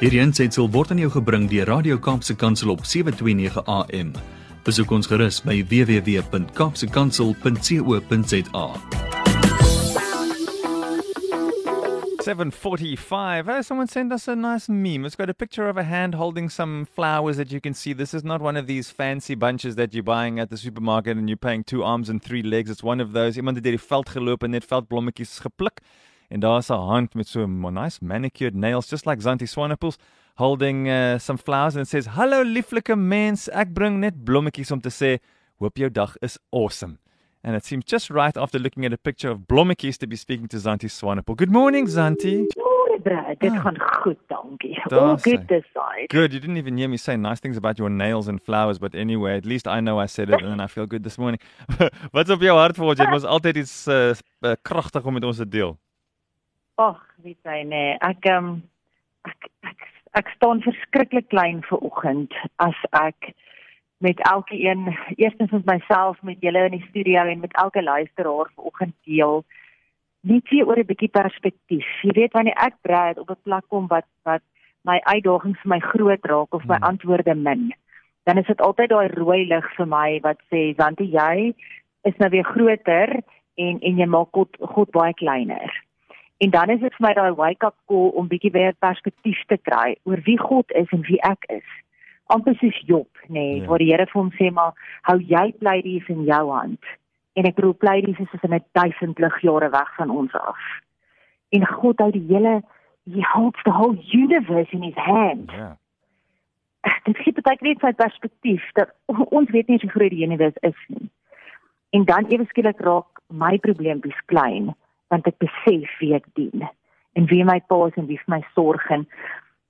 Hierdie aanseit sal word aan jou gebring deur Radio Kaapse Kansel op 7:29 AM. Besoek ons gerus by www.kapsekansel.co.za. 745. Oh, someone sent us a nice meme. It's got a picture of a hand holding some flowers that you can see. This is not one of these fancy bunches that you're buying at the supermarket and you're paying two arms and three legs. It's one of those. Iemand het deur die veld geloop en net veldblommetjies gepluk. En daar's 'n hand met so nice manicured nails just like Zanti Swanepoels holding uh, some flowers and says, "Hallo lieflike mens, ek bring net blommetjies om te sê, hoop jou dag is awesome." And it seems just right after looking at a picture of blommetjies to be speaking to Zanti Swanepoel. Good morning, Zanti. Brad, dit Ah. gaan goed, dankie. All good this side. Good. You didn't even hear me say nice things about your nails and flowers, but anyway, at least I know I said it and I feel good this morning. Wat's op jou hart voor? Dit was altyd iets uh, uh, kragtig om met ons te deel. Ag, weet jy nee, ek ehm ek ek ek staan verskriklik klein vir oggend as ek met elke een, eerstens met myself, met julle in die studio en met elke luisteraar vanoggend deel. Net weer oor 'n bietjie perspektief. Jy weet wanneer ek Brad op 'n plek kom wat wat my uitdagings vir my groot raak of my Hmm. antwoorde min, dan is dit altyd daai rooi lig vir my wat sê, "Wantie, jy is nou weer groter en en jy maak God, God baie kleiner." En dan is dit vir my daai wake-up call om bietjie weer perspektief te kry oor wie God is en wie ek is. amper soos Job, nê, nee, Ja. waar die Here vir hom sê maar hou jy pleidies in jou hand. En ek bedoel pleidies is soos in 'n duisend ligjare weg van ons af. En God hou die hele he holds the whole universe in his hand. Ja. Dit gee baie net sy perspektief dat ons weet nie hoe groot die universe is nie. En dan ewe skielik raak my probleempies klein want ek besef wie ek dien en wie my pa is en wie vir my sorg en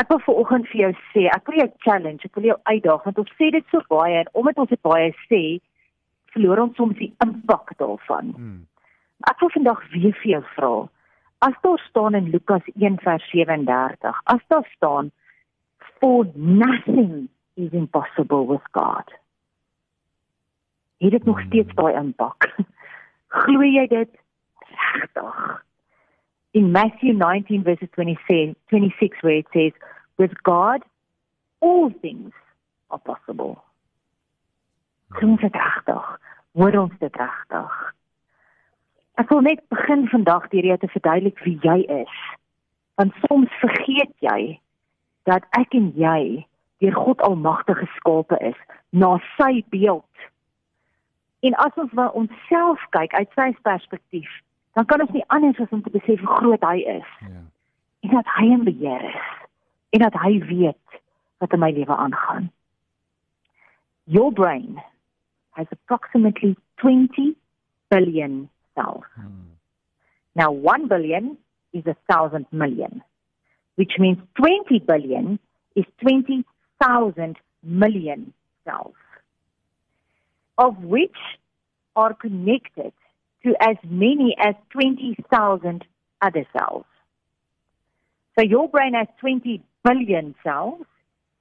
ek wil vanoggend vir jou sê, ek wil jou challenge, ek wil jou uitdaag want ons sê dit so baie en omdat ons dit baie sê, verloor ons soms die impak daarvan. Hmm. Ek wil vandag weer vir jou vra. As daar staan in Lukas 1:37, as daar staan for nothing is impossible with God. Het dit nog steeds daai impak? Glo jy dit regtig? In Matthew 19 verses 26, 26 where it says with God all things are possible. Ons dit regtig? Hoor ons dit regtig? Ek wil net begin vandag deur jou te verduidelik wie jy is. Want soms vergeet jy dat ek en jy deur God Almagtig geskape is na sy beeld. En as ons na onsself kyk uit sy perspektief, dan kan ons nie anders as om te besef hoe groot hy is Ja. en dat hy in beheer is en dat hy weet wat in my lewe aangaan. Your brain has approximately 20 billion cells. Hmm. Now 1 billion is a thousand million, which means 20 billion is 20,000 million cells, of which are connected to as many as 20,000 other cells. So your brain has 20 billion cells,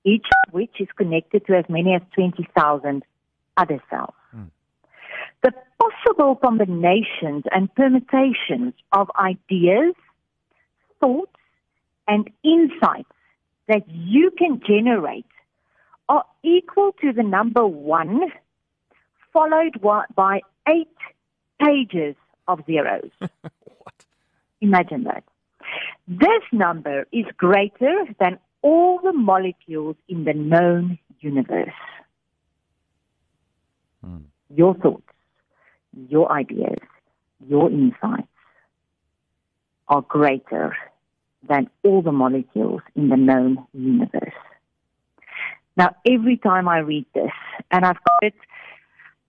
each of which is connected to as many as 20,000 other cells. Hmm. The possible combinations and permutations of ideas, thoughts, and insights that you can generate are equal to the number one, followed by eight pages of zeros. What? Imagine that. This number is greater than all the molecules in the known universe. Hmm. Your thoughts, your ideas, your insights are greater than all the molecules in the known universe. Now, every time I read this, and I've got it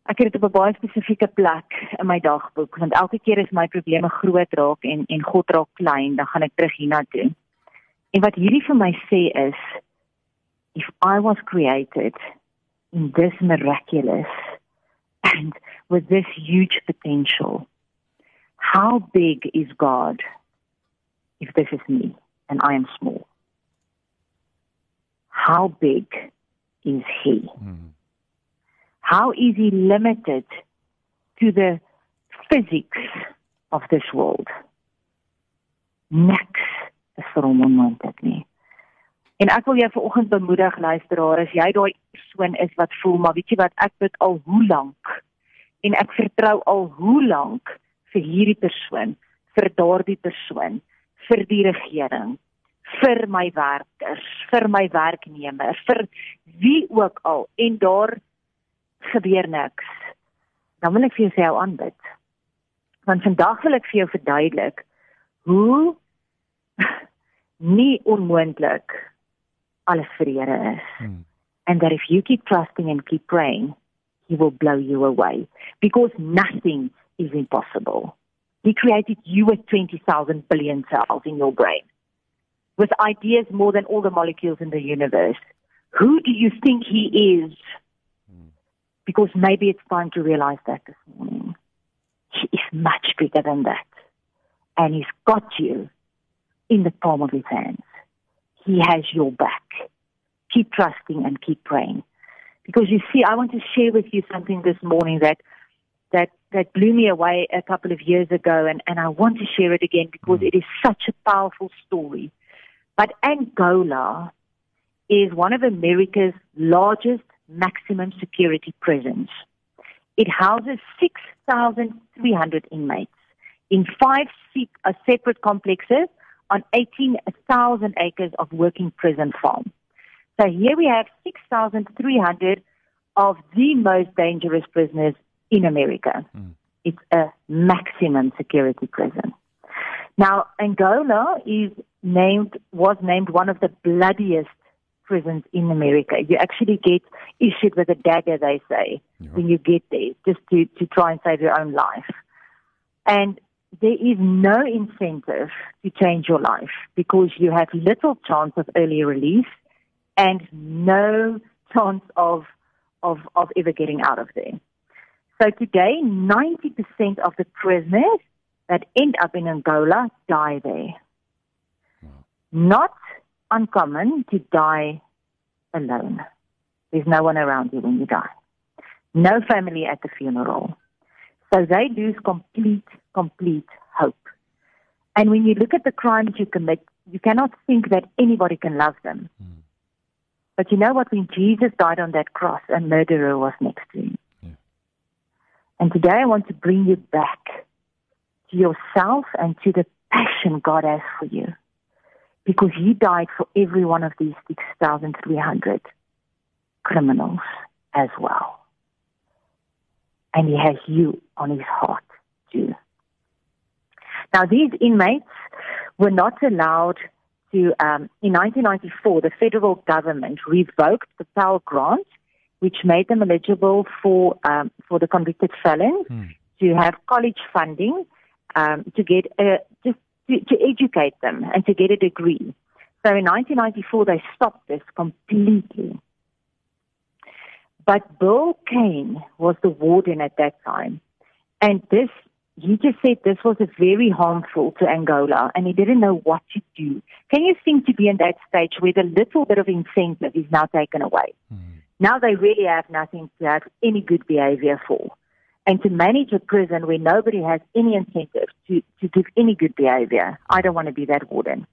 ek het dit op 'n baie spesifieke plek in my dagboek want elke keer as my probleme groot raak en en God raak klein, dan gaan ek terug hiernatoe. En wat hierdie vir my sê is if I was created in this miraculous and with this huge potential, how big is God if this is me and I am small? How big is He? Hmm. How is he limited to the physics of this world? Niks is vir hom onmoontlik nie. En ek wil jou vanoggend bemoedig luisteraar as jy daai persoon is wat voel maar weet jy wat ek bid al hoe lank en ek vertrou al hoe lank vir hierdie persoon, vir daardie persoon, vir die regering, vir my werkers, vir my werknemers, vir wie ook al en daar gebeur niks. Dan wil ek vir jou sê hou aanbid. Want vandag wil ek vir jou verduidelik hoe nie onmoontlik alles vir Here is. Hmm. And that if you keep trusting and keep praying, he will blow you away because nothing is impossible. He created you with 20,000 billion cells in your brain with ideas more than all the molecules in the universe. Who do you think he is? Because maybe it's time to realize that this morning. He is much bigger than that. And he's got you in the palm of his hands. He has your back. Keep trusting and keep praying. Because you see, I want to share with you something this morning that that that blew me away a couple of years ago and, and I want to share it again because hmm. it is such a powerful story. But Angola is one of America's largest maximum security prisons. It houses 6,300 inmates in five uh, separate complexes on 18,000 acres of working prison farm. So here we have 6,300 of the most dangerous prisoners in America. Mm. It's a maximum security prison. Now, Angola is named, was named one of the bloodiest prisons in America. You actually get issued with a dagger, they say, yeah. when you get there, just to, to try and save your own life. And there is no incentive to change your life because you have little chance of early release and no chance of, of, of ever getting out of there. So today, 90% of the prisoners that end up in Angola die there. Wow. Not uncommon to die alone. There's no one around you when you die. No family at the funeral. So they lose complete, complete hope. And when you look at the crimes you commit, you cannot think that anybody can love them. Mm. But you know what? When Jesus died on that cross, a murderer was next to him. Yeah. And today I want to bring you back to yourself and to the passion God has for you. Because He died for every one of these 6,300 criminals as well. And He has you on His heart too. Now, these inmates were not allowed to, um, in 1994, the federal government revoked the Pell Grant, which made them eligible for, um, for the convicted felons hmm. to have college funding um, to get a, just to, to educate them and to get a degree. So in 1994, they stopped this completely. But Burl Cain was the warden at that time. And this, he just said this was a very harmful to Angola and he didn't know what to do. Can you think to be in that stage where the little bit of incentive is now taken away? Mm. Now they really have nothing to have any good behavior for and to manage a prison where nobody has any incentive to, to give any good behavior. I don't want to be that warden.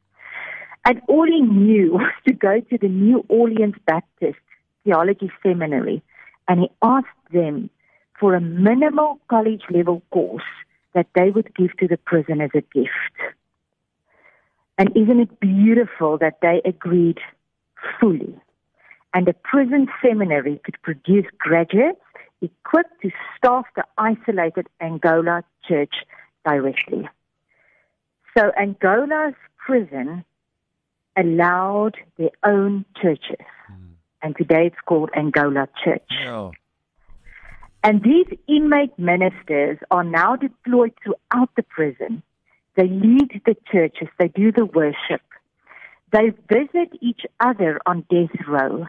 And all he knew was to go to the New Orleans Baptist Theology Seminary and he asked them for a minimal college level course that they would give to the prison as a gift. And isn't it beautiful that they agreed fully? And the prison seminary could produce graduates equipped to staff the isolated Angola church directly. So Angola's prison allowed their own churches. Mm. And today it's called Angola Church. Oh. And these inmate ministers are now deployed throughout the prison. They lead the churches, they do the worship. They visit each other on death row.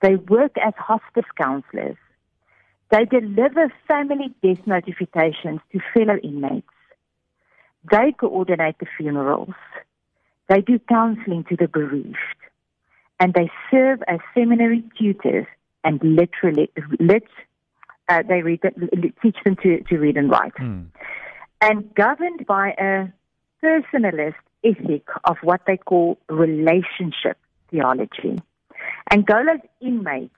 They work as hospice counselors. They deliver family death notifications to fellow inmates. They coordinate the funerals. They do counseling to the bereaved. And they serve as seminary tutors and literally let, uh, they read, teach them to, to read and write. Mm. And governed by a personalist ethic of what they call relationship theology. Angola's inmates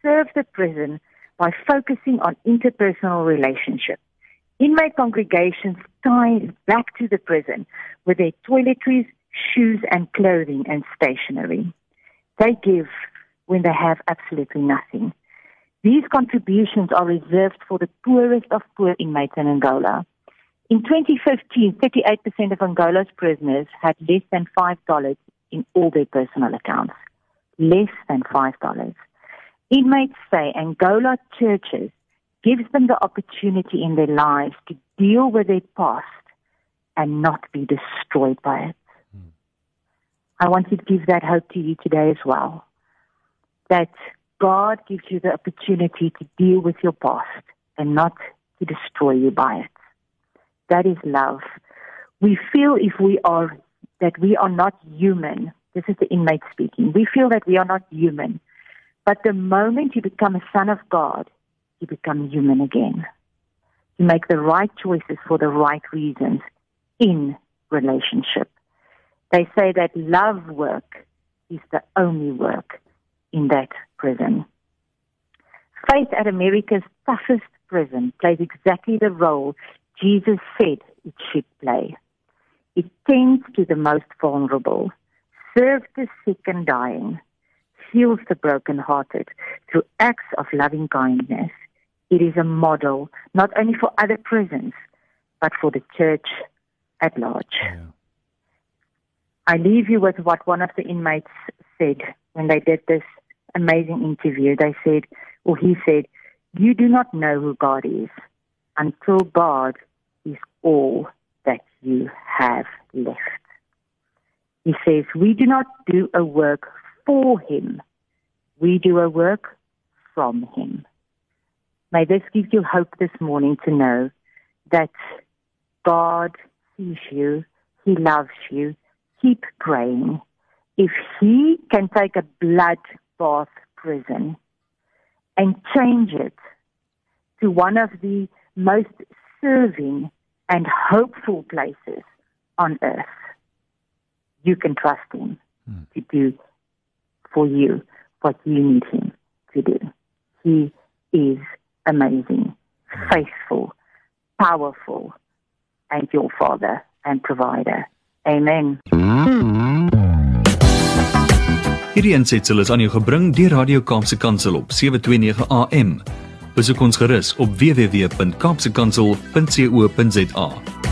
serve the prison by focusing on interpersonal relationships. Inmate congregations tie back to the prison with their toiletries, shoes, and clothing and stationery. They give when they have absolutely nothing. These contributions are reserved for the poorest of poor inmates in Angola. In 2015, 38% of Angola's prisoners had less than $5 in all their personal accounts. Less than $5. Inmates say Angola churches gives them the opportunity in their lives to deal with their past and not be destroyed by it. Hmm. I want to give that hope to you today as well. That God gives you the opportunity to deal with your past and not to destroy you by it. That is love. We feel if we are that we are not human. This is the inmate speaking. We feel that we are not human. But the moment you become a son of God, you become human again. You make the right choices for the right reasons in relationship. They say that love work is the only work in that prison. Faith at America's toughest prison plays exactly the role Jesus said it should play. It tends to the most vulnerable, serves the sick and dying, heals the brokenhearted through acts of loving kindness. It is a model not only for other prisons, but for the church at large. Yeah. I leave you with what one of the inmates said when they did this amazing interview. They said, or he said, You do not know who God is until God is all that you have left. He says, We do not do a work for Him, we do a work from Him. May this give you hope this morning to know that God sees you, He loves you. Keep praying. If He can take a blood bath prison and change it to one of the most serving and hopeful places on earth, you can trust Him mm. to do for you what you need Him to do. He is amazing, mm. faithful, powerful, and your Father and provider. Amen. Hierdie ensitsel is aan jou gebring deur Radio Kaapse Kansel op 729 AM. Besoek ons gerus op www.kaapsekansel.co.za.